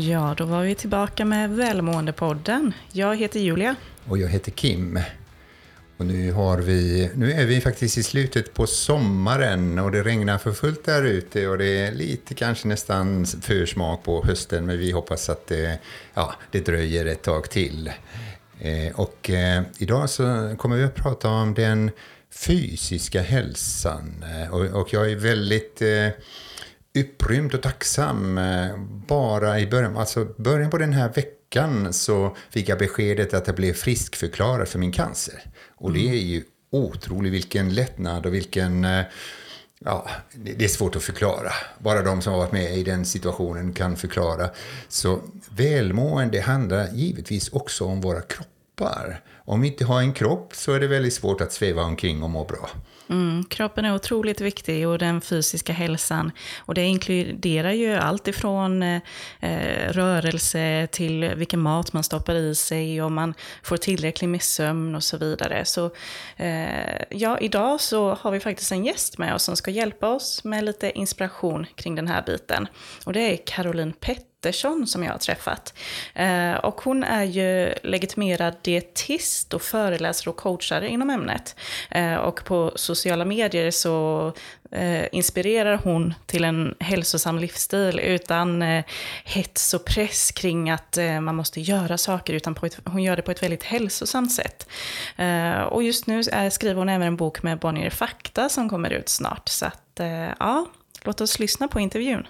Ja, då var vi tillbaka med Välmåendepodden. Jag heter Julia. Och jag heter Kim. Och nu, har vi, nu är vi faktiskt i slutet på sommaren och det regnar för fullt där ute och det är lite kanske nästan försmak på hösten men vi hoppas att det, ja, det dröjer ett tag till. Eh, och eh, idag så kommer vi att prata om den fysiska hälsan eh, och, och jag är väldigt eh, upprymd och tacksam. Eh, bara i början, alltså början på den här veckan så fick jag beskedet att jag blev friskförklarad för min cancer. Och det är ju otroligt vilken lättnad och vilken... Eh, ja, det är svårt att förklara. Bara de som har varit med i den situationen kan förklara. Så välmående handlar givetvis också om våra kroppar. Om vi inte har en kropp så är det väldigt svårt att sväva omkring och må bra. Mm, kroppen är otroligt viktig och den fysiska hälsan. Och det inkluderar ju allt ifrån eh, eh rörelse till vilken mat man stoppar i sig, om man får tillräckligt med sömn och så vidare. Så eh, ja, idag så har vi faktiskt en gäst med oss som ska hjälpa oss med lite inspiration kring den här biten. Och det är Caroline Pett Pettersson som jag har träffat. Eh, och hon är ju legitimerad dietist och föreläsare och coachare inom ämnet. Eh, och på sociala medier så eh, inspirerar hon till en hälsosam livsstil utan hets och press kring att man måste göra saker, utan på ett, hon gör det på ett väldigt hälsosamt sätt. och just nu skriver hon även en bok med Bonnier Fakta som kommer ut snart. Så att, ja, låt oss lyssna på intervjun.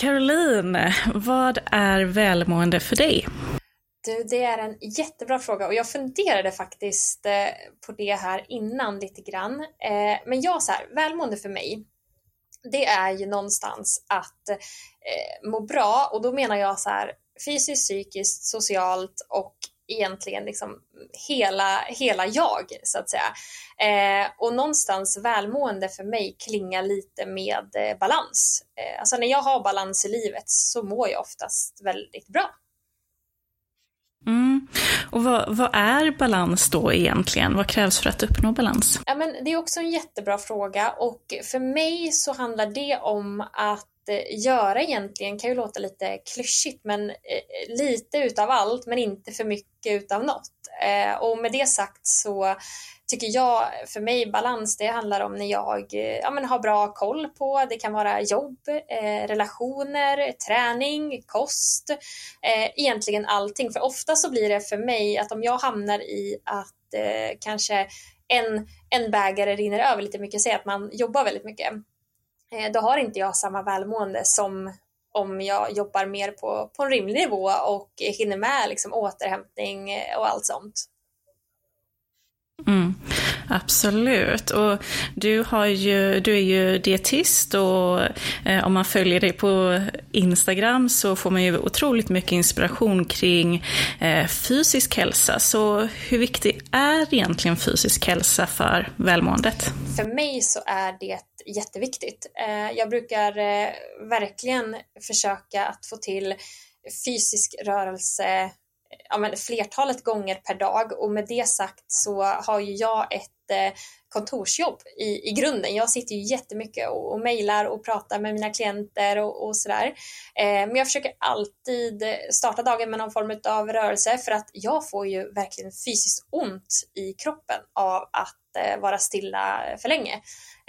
Caroline, vad är välmående för dig? Du, det är en jättebra fråga och jag funderade faktiskt eh, på det här innan lite grann. Eh, men jag så här, välmående för mig, det är ju någonstans att eh, må bra och då menar jag så här fysiskt, psykiskt, socialt och egentligen liksom hela, hela jag, så att säga. Eh, och någonstans välmående för mig klingar lite med eh, balans. Eh, alltså när jag har balans i livet så mår jag oftast väldigt bra. Mm. Och vad, vad, är balans då egentligen? Vad krävs för att uppnå balans? Ja, men det är också en jättebra fråga och för mig så handlar det om att göra egentligen kan ju låta lite klyschigt, men eh, lite utav allt, men inte för mycket utav något. Eh, och med det sagt så tycker jag, för mig, balans, det handlar om när jag eh, ja, men har bra koll på, det kan vara jobb, eh, relationer, träning, kost, eh, egentligen allting. För ofta så blir det för mig att om jag hamnar i att eh, kanske en, en bägare rinner över lite mycket, säg att man jobbar väldigt mycket, då har inte jag samma välmående som om jag jobbar mer på, på en rimlig nivå och hinner med liksom återhämtning och allt sånt. Mm, absolut. Och du, har ju, du är ju dietist och eh, om man följer dig på Instagram så får man ju otroligt mycket inspiration kring eh, fysisk hälsa. Så hur viktig är egentligen fysisk hälsa för välmåendet? För mig så är det jätteviktigt. Eh, jag brukar eh, verkligen försöka att få till fysisk rörelse ja, men flertalet gånger per dag och med det sagt så har ju jag ett eh, kontorsjobb i, i grunden. Jag sitter ju jättemycket och, och mejlar och pratar med mina klienter och, och sådär. Eh, men jag försöker alltid starta dagen med någon form av rörelse för att jag får ju verkligen fysiskt ont i kroppen av att eh, vara stilla eh, för länge.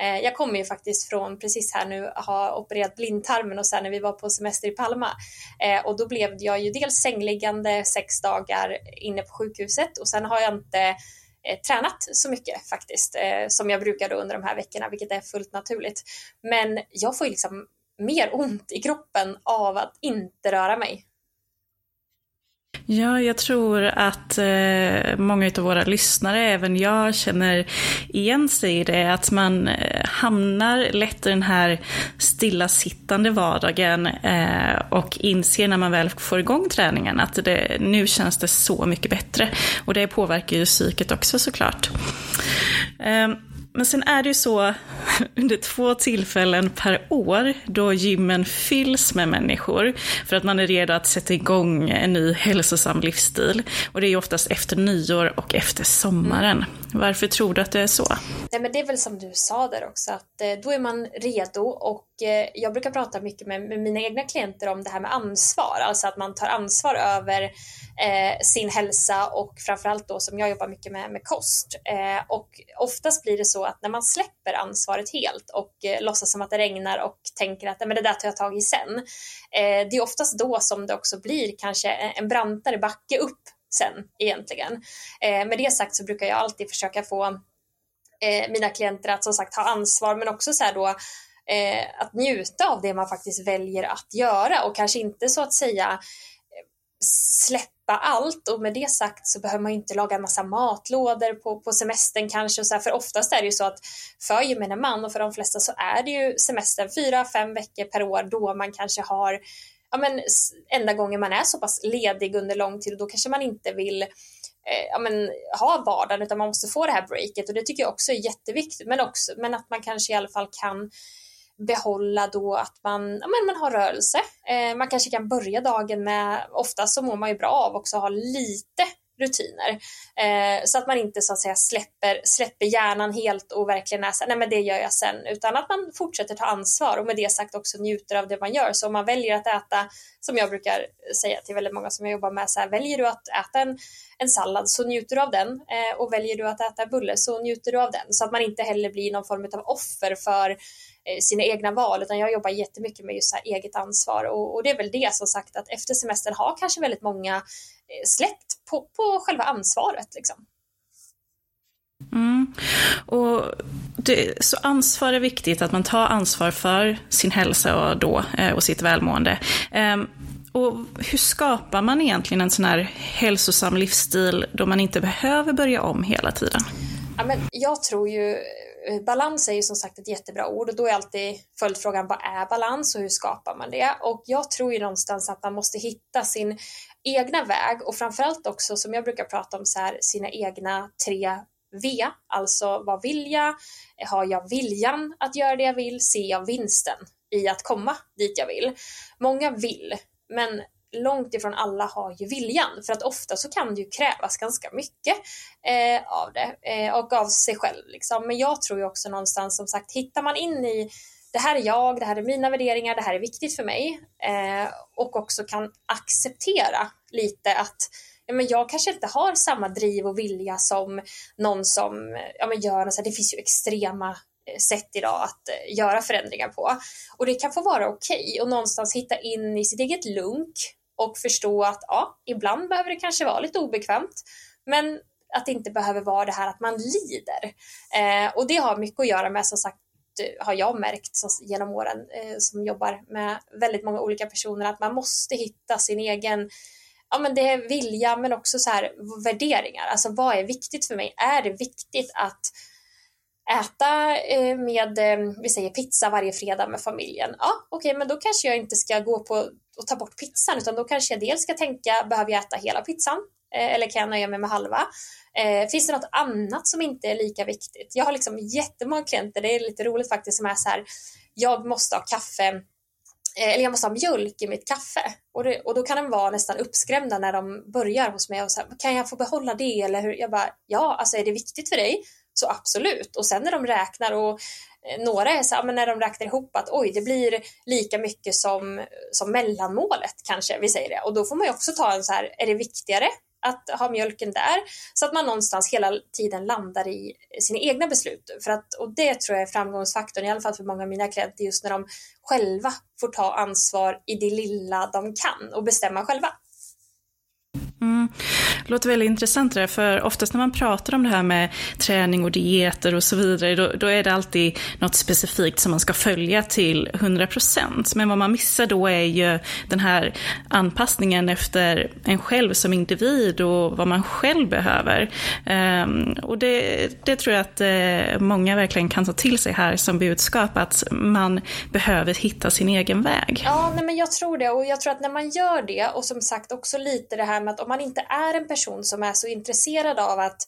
Eh, jag kommer ju faktiskt från precis här nu ha opererat blindtarmen och sen när vi var på semester i Palma eh, och då blev jag ju dels sängliggande sex dagar inne på sjukhuset och sen har jag inte eh, tränat så mycket faktiskt eh, som jag brukade under de här veckorna, vilket är fullt naturligt. Men jag får ju liksom mer ont i kroppen av att inte röra mig. Ja, jag tror att eh, många av våra lyssnare, även jag, känner igen sig i det. Att man eh, hamnar lätt i den här stillasittande vardagen eh, och inser när man väl får igång träningen att det, nu känns det så mycket bättre. Och det påverkar ju psyket också såklart. Eh, men sen är det ju så under två tillfällen per år då gymmen fylls med människor för att man är redo att sätta igång en ny hälsosam livsstil. Och det är ju oftast efter nyår och efter sommaren. Mm. Varför tror du att det är så? Nej, men det är väl som du sa där också, att eh, då är man redo och eh, jag brukar prata mycket med, med, mina egna klienter om det här med ansvar, alltså att man tar ansvar över eh, sin hälsa och framförallt då som jag jobbar mycket med, med kost. Eh, och oftast blir det så att när man släpper ansvaret helt och eh, låtsas som att det regnar och tänker att men det där tar jag tag i sen. Eh, det är oftast då som det också blir kanske en brantare backe upp sen egentligen. Eh, med det sagt så brukar jag alltid försöka få eh, mina klienter att som sagt ha ansvar men också så här då eh, att njuta av det man faktiskt väljer att göra och kanske inte så att säga eh, släppa allt och med det sagt så behöver man inte laga en massa matlådor på, på semestern kanske och så här, för oftast är det ju så att för gemene man och för de flesta så är det ju semestern fyra, fem veckor per år då man kanske har ja, men, enda gången man är så pass ledig under lång tid och då kanske man inte vill eh, ja, men, ha vardagen utan man måste få det här breaket och det tycker jag också är jätteviktigt men, också, men att man kanske i alla fall kan behålla då att man, ja, men man har rörelse. Eh, man kanske kan börja dagen med, ofta så mår man ju bra av också att ha lite rutiner. Eh, så att man inte så att säga släpper, släpper hjärnan helt och verkligen är så nej men det gör jag sen, utan att man fortsätter ta ansvar och med det sagt också njuter av det man gör. Så om man väljer att äta, som jag brukar säga till väldigt många som jag jobbar med, så här, väljer du att äta en, en sallad så njuter du av den eh, och väljer du att äta en bulle så njuter du av den. Så att man inte heller blir någon form av offer för eh, sina egna val utan jag jobbar jättemycket med just så eget ansvar och, och, det är väl det som sagt att efter semestern har kanske väldigt många släppt på, på själva ansvaret. Liksom. Mm. Och det, så ansvar är viktigt, att man tar ansvar för sin hälsa och, då, eh, och sitt välmående. Ehm, och hur skapar man egentligen en sån här hälsosam livsstil då man inte behöver börja om hela tiden? Ja, men jag tror ju Eh, balans är ju som sagt ett jättebra ord och då är alltid följdfrågan vad är balans och hur skapar man det? Och jag tror ju någonstans att man måste hitta sin egna väg och framförallt också som jag brukar prata om så här sina egna tre V, alltså vad vill jag? Har jag viljan att göra det jag vill? Ser jag vinsten i att komma dit jag vill? Många vill, men långt ifrån alla har ju viljan för att ofta så kan det ju krävas ganska mycket eh, av det eh, och av sig själv. Liksom. Men jag tror ju också någonstans som sagt, hittar man in i det här är jag, det här är mina värderingar, det här är viktigt för mig eh, och också kan acceptera lite att ja, men jag kanske inte har samma driv och vilja som någon som ja, men gör, så här, det finns ju extrema eh, sätt idag att eh, göra förändringar på. Och det kan få vara okej okay och någonstans hitta in i sitt eget lunk och förstå att ja, ibland behöver det kanske vara lite obekvämt, men att det inte behöver vara det här att man lider. Eh, och det har mycket att göra med, som sagt, har jag märkt genom åren eh, som jobbar med väldigt många olika personer, att man måste hitta sin egen ja, men det är vilja men också så här värderingar. Alltså vad är viktigt för mig? Är det viktigt att äta eh, med, eh, vi säger pizza varje fredag med familjen? Ja, okej, okay, men då kanske jag inte ska gå på och ta bort pizzan utan då kanske jag dels ska tänka, behöver jag äta hela pizzan? Eh, eller kan jag nöja mig med halva? Eh, finns det något annat som inte är lika viktigt? Jag har liksom jättemånga klienter, det är lite roligt faktiskt, som är så här, jag måste ha kaffe eh, eller jag måste ha mjölk i mitt kaffe. Och, det, och då kan de vara nästan uppskrämda när de börjar hos mig och så här, kan jag få behålla det? Eller hur? Jag bara, ja, alltså är det viktigt för dig så absolut. Och sen när de räknar och några är så här, men när de räknar ihop att oj, det blir lika mycket som, som mellanmålet kanske, vi säger det. Och då får man ju också ta en så här, är det viktigare att ha mjölken där? Så att man någonstans hela tiden landar i sina egna beslut. För att, och det tror jag är framgångsfaktorn, i alla fall för många av mina klienter, just när de själva får ta ansvar i det lilla de kan och bestämma själva. Mm. Det låter väldigt intressant det där, för oftast när man pratar om det här med träning och dieter och så vidare, då, då är det alltid något specifikt som man ska följa till 100%. Men vad man missar då är ju den här anpassningen efter en själv som individ och vad man själv behöver. Um, och det, det, tror jag att uh, många verkligen kan ta till sig här som budskap, att man behöver hitta sin egen väg. Ja, nej, men jag tror det. Och jag tror att när man gör det, och som sagt också lite det här med att om man inte är en person som är så intresserad av att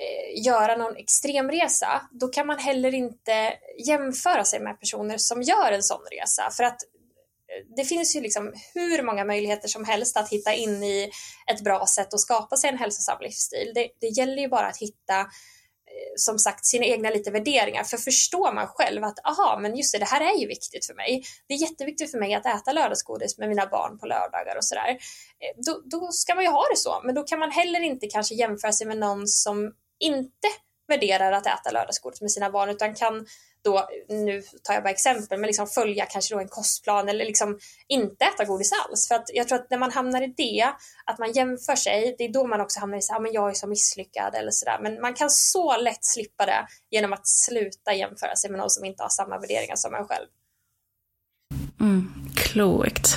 eh, göra någon extremresa, då kan man heller inte jämföra sig med personer som gör en sån resa. För att eh, det finns ju liksom hur många möjligheter som helst att hitta in i ett bra sätt att skapa sig en hälsosam livsstil. Det, det gäller ju bara att hitta som sagt sina egna lite värderingar. För förstår man själv att aha, men just det, det här är ju viktigt för mig. Det är jätteviktigt för mig att äta lördagsgodis med mina barn på lördagar och sådär. Eh, då, då ska man ju ha det så, men då kan man heller inte kanske jämföra sig med någon som inte värderar att äta lördagsgodis med sina barn utan kan då, nu tar jag bara exempel, men liksom följa kanske då en kostplan eller liksom inte äta godis alls. För att jag tror att när man hamnar i det, att man jämför sig, det är då man också hamnar i så här, men jag är så misslyckad eller sådär. Men man kan så lätt slippa det genom att sluta jämföra sig med någon som inte har samma värderingar som en själv. Mm, klokt.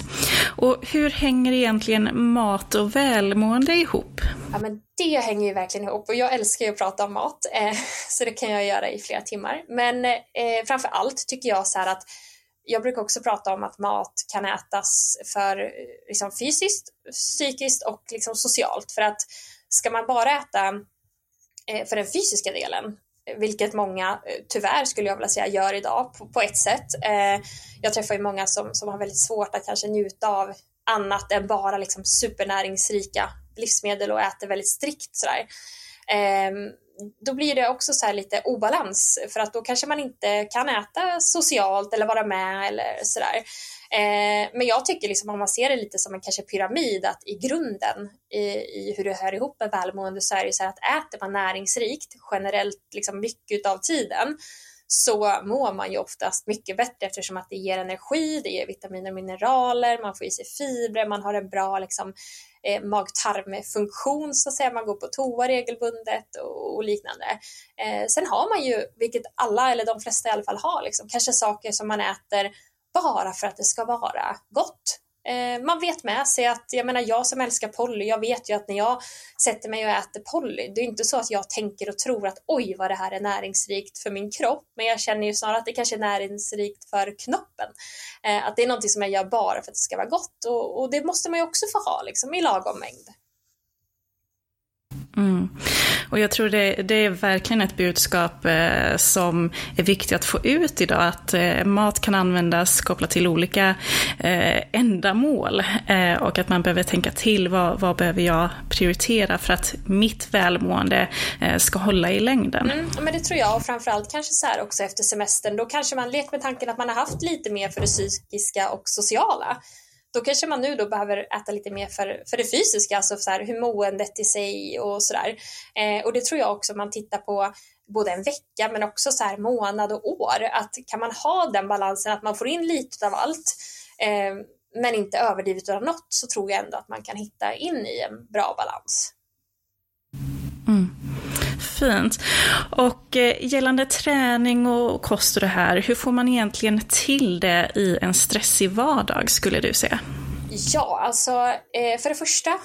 Och hur hänger egentligen mat och välmående ihop? Ja, men det hänger ju verkligen ihop och jag älskar ju att prata om mat eh, så det kan jag göra i flera timmar. Men eh, framför allt tycker jag så här att jag brukar också prata om att mat kan ätas för liksom, fysiskt, psykiskt och liksom, socialt. För att ska man bara äta eh, för den fysiska delen, vilket många eh, tyvärr skulle jag vilja säga gör idag på, på ett sätt. Eh, jag träffar ju många som, som har väldigt svårt att kanske njuta av annat än bara liksom supernäringsrika livsmedel och äter väldigt strikt sådär. Eh, då blir det också så lite obalans för att då kanske man inte kan äta socialt eller vara med eller sådär. Eh, men jag tycker liksom om man ser det lite som en kanske pyramid att i grunden i, i hur det hör ihop med välmående så är det så här att äter man näringsrikt generellt liksom mycket av tiden så mår man ju oftast mycket bättre eftersom att det ger energi, det ger vitaminer och mineraler, man får i sig fibrer, man har en bra liksom, eh, mag-tarmfunktion så att säga, man går på toa regelbundet och, och liknande. Eh, sen har man ju, vilket alla eller de flesta i alla fall har, liksom, kanske saker som man äter bara för att det ska vara gott. Eh, man vet med sig att, jag menar jag som älskar Polly, jag vet ju att när jag sätter mig och äter Polly, det är inte så att jag tänker och tror att oj vad det här är näringsrikt för min kropp, men jag känner ju snarare att det kanske är näringsrikt för knoppen. Eh, att det är någonting som jag gör bara för att det ska vara gott och, och det måste man ju också få ha liksom i lagom mängd. Mm. Och jag tror det, det, är verkligen ett budskap eh, som är viktigt att få ut idag, att eh, mat kan användas kopplat till olika eh, ändamål eh, och att man behöver tänka till, vad, vad behöver jag prioritera för att mitt välmående eh, ska hålla i längden? Mm, men det tror jag, och framförallt kanske så här också efter semestern, då kanske man lekt med tanken att man har haft lite mer för det psykiska och sociala då kanske man nu då behöver äta lite mer för, för det fysiska, alltså så här, hur måendet i sig och sådär. Eh, och det tror jag också man tittar på både en vecka men också så här månad och år. Att kan man ha den balansen att man får in lite av allt eh, men inte överdrivet av något så tror jag ändå att man kan hitta in i en bra balans. Mm. Fint. Och eh, gällande träning och kost och det här, hur får man egentligen till det i en stressig vardag skulle du säga? Ja, alltså eh, för det första,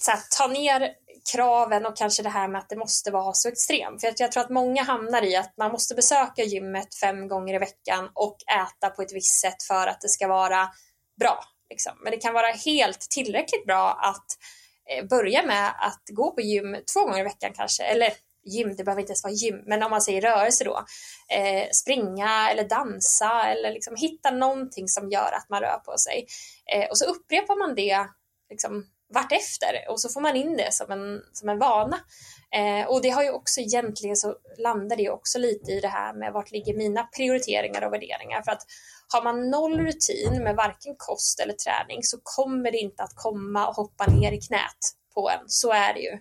så här, ta ner kraven och kanske det här med att det måste vara så extremt. För jag tror att många hamnar i att man måste besöka gymmet fem gånger i veckan och äta på ett visst sätt för att det ska vara bra. Liksom. Men det kan vara helt tillräckligt bra att eh, börja med att gå på gym två gånger i veckan kanske, eller gym, det behöver inte ens vara gym, men om man säger rörelse då, eh, springa eller dansa eller liksom hitta någonting som gör att man rör på sig. Eh, och så upprepar man det liksom vartefter och så får man in det som en, som en vana. Eh, och det har ju också egentligen så landar det också lite i det här med vart ligger mina prioriteringar och värderingar. För att har man noll rutin med varken kost eller träning så kommer det inte att komma och hoppa ner i knät på en. Så är det ju.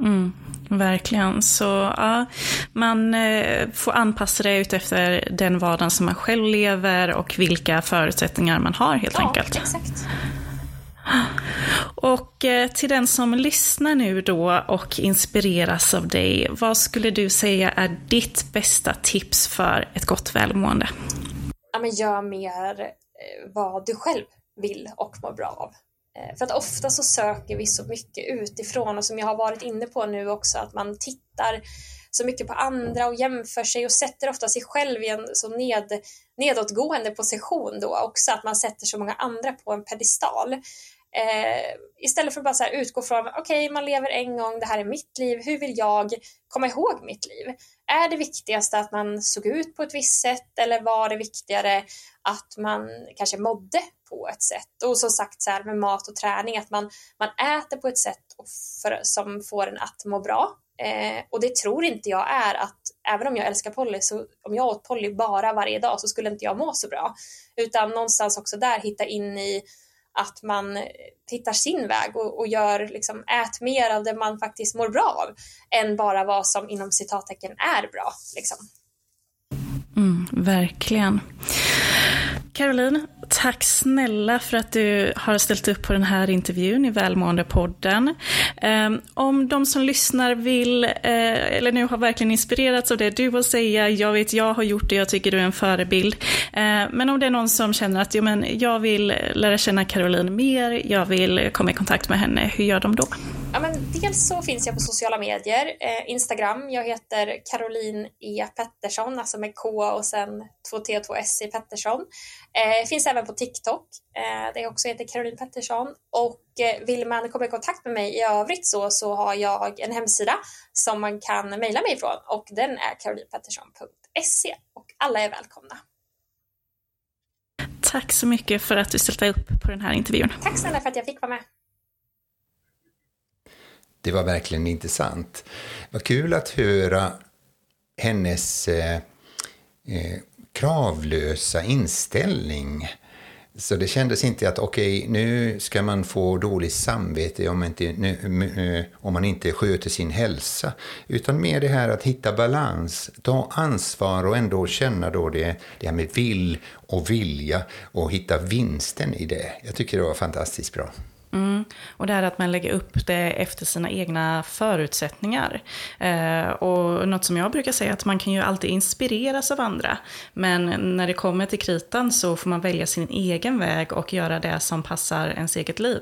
Mm, verkligen. Så ja, man eh, får anpassa det utefter den vardagen som man själv lever och vilka förutsättningar man har helt ja, enkelt. Exakt. Och eh, till den som lyssnar nu då och inspireras av dig, vad skulle du säga är ditt bästa tips för ett gott välmående? Ja, men gör mer eh, vad du själv vill och mår bra av. Eh, för att ofta så söker vi så mycket utifrån och som jag har varit inne på nu också att man tittar så mycket på andra och jämför sig och sätter ofta sig själv i en så ned, nedåtgående position då också att man sätter så många andra på en pedestal. Eh, istället för att bara så utgå från, okej, okay, man lever en gång, det här är mitt liv, hur vill jag komma ihåg mitt liv? Är det viktigaste att man såg ut på ett visst sätt eller var det viktigare att man kanske mådde på ett sätt? Och som sagt så här med mat och träning, att man, man äter på ett sätt för, som får en att må bra. Eh, och det tror inte jag är att, även om jag älskar Polly, så om jag åt Polly bara varje dag så skulle inte jag må så bra. Utan någonstans också där hitta in i att man hittar sin väg och, och gör, liksom, ät mer av det man faktiskt mår bra av, än bara vad som inom citattecken är bra. Liksom. Mm, verkligen. Caroline, tack snälla för att du har ställt upp på den här intervjun i Välmåendepodden. Ehm, om de som lyssnar vill, eh, eller nu har verkligen inspirerats av det du har säga, jag vet jag har gjort det, jag tycker du är en förebild. Ehm, men om det är någon som känner att jo, men jag vill lära känna Caroline mer, jag vill komma i kontakt med henne, hur gör de då? Ja, men dels så finns jag på sociala medier, eh, Instagram, jag heter Caroline E Pettersson, alltså med K och sen 2T och 2S i Pettersson. Eh, finns även på TikTok, eh, där jag också heter Caroline Pettersson. Och eh, vill man komma i kontakt med mig i övrigt så, så har jag en hemsida som man kan mejla mig ifrån och den är carolinepettersson.se och alla är välkomna. Tack så mycket för att du ställde upp på den här intervjun. Tack snälla för att jag fick vara med. Det var verkligen intressant. Vad kul att höra hennes eh, eh, kravlösa inställning. Så det kändes inte att okej, okay, nu ska man få dåligt samvete om, inte, nu, eh, om man inte sköter sin hälsa. Utan mer det här att hitta balans, ta ansvar och ändå känna då det, det här med vill och vilja och hitta vinsten i det. Jag tycker det var fantastiskt bra. Mm. Och det här att man lägger upp det efter sina egna förutsättningar. Eh, och något som jag brukar säga är att man kan ju alltid inspireras av andra. Men när det kommer till kritan så får man välja sin egen väg och göra det som passar ens eget liv.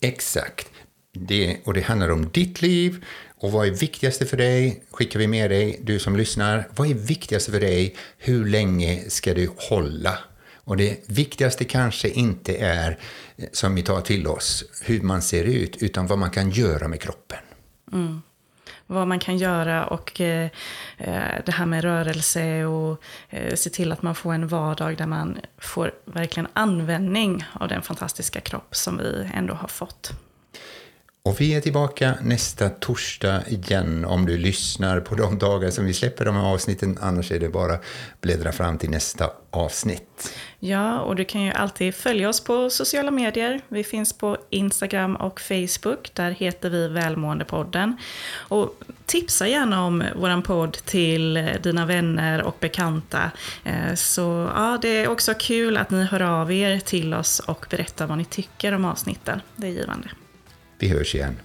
Exakt. Det, och det handlar om ditt liv och vad är viktigast för dig? Skickar vi med dig, du som lyssnar. Vad är viktigast för dig? Hur länge ska du hålla? Och det viktigaste kanske inte är, som vi tar till oss, hur man ser ut, utan vad man kan göra med kroppen. Mm. Vad man kan göra och eh, eh det här med rörelse och eh, se till att man får en vardag där man får verkligen användning av den fantastiska kropp som vi ändå har fått. Och vi är tillbaka nästa torsdag igen om du lyssnar på de dagar som vi släpper de här avsnitten. Annars är det bara bläddra fram till nästa avsnitt. Ja, och du kan ju alltid följa oss på sociala medier. Vi finns på Instagram och Facebook. Där heter vi Välmåendepodden. Och tipsa gärna om vår podd till eh, dina vänner och bekanta. Eh, så ja, det är också kul att ni hör av er till oss och berättar vad ni tycker om avsnitten. Det är givande. Vi hörs igen.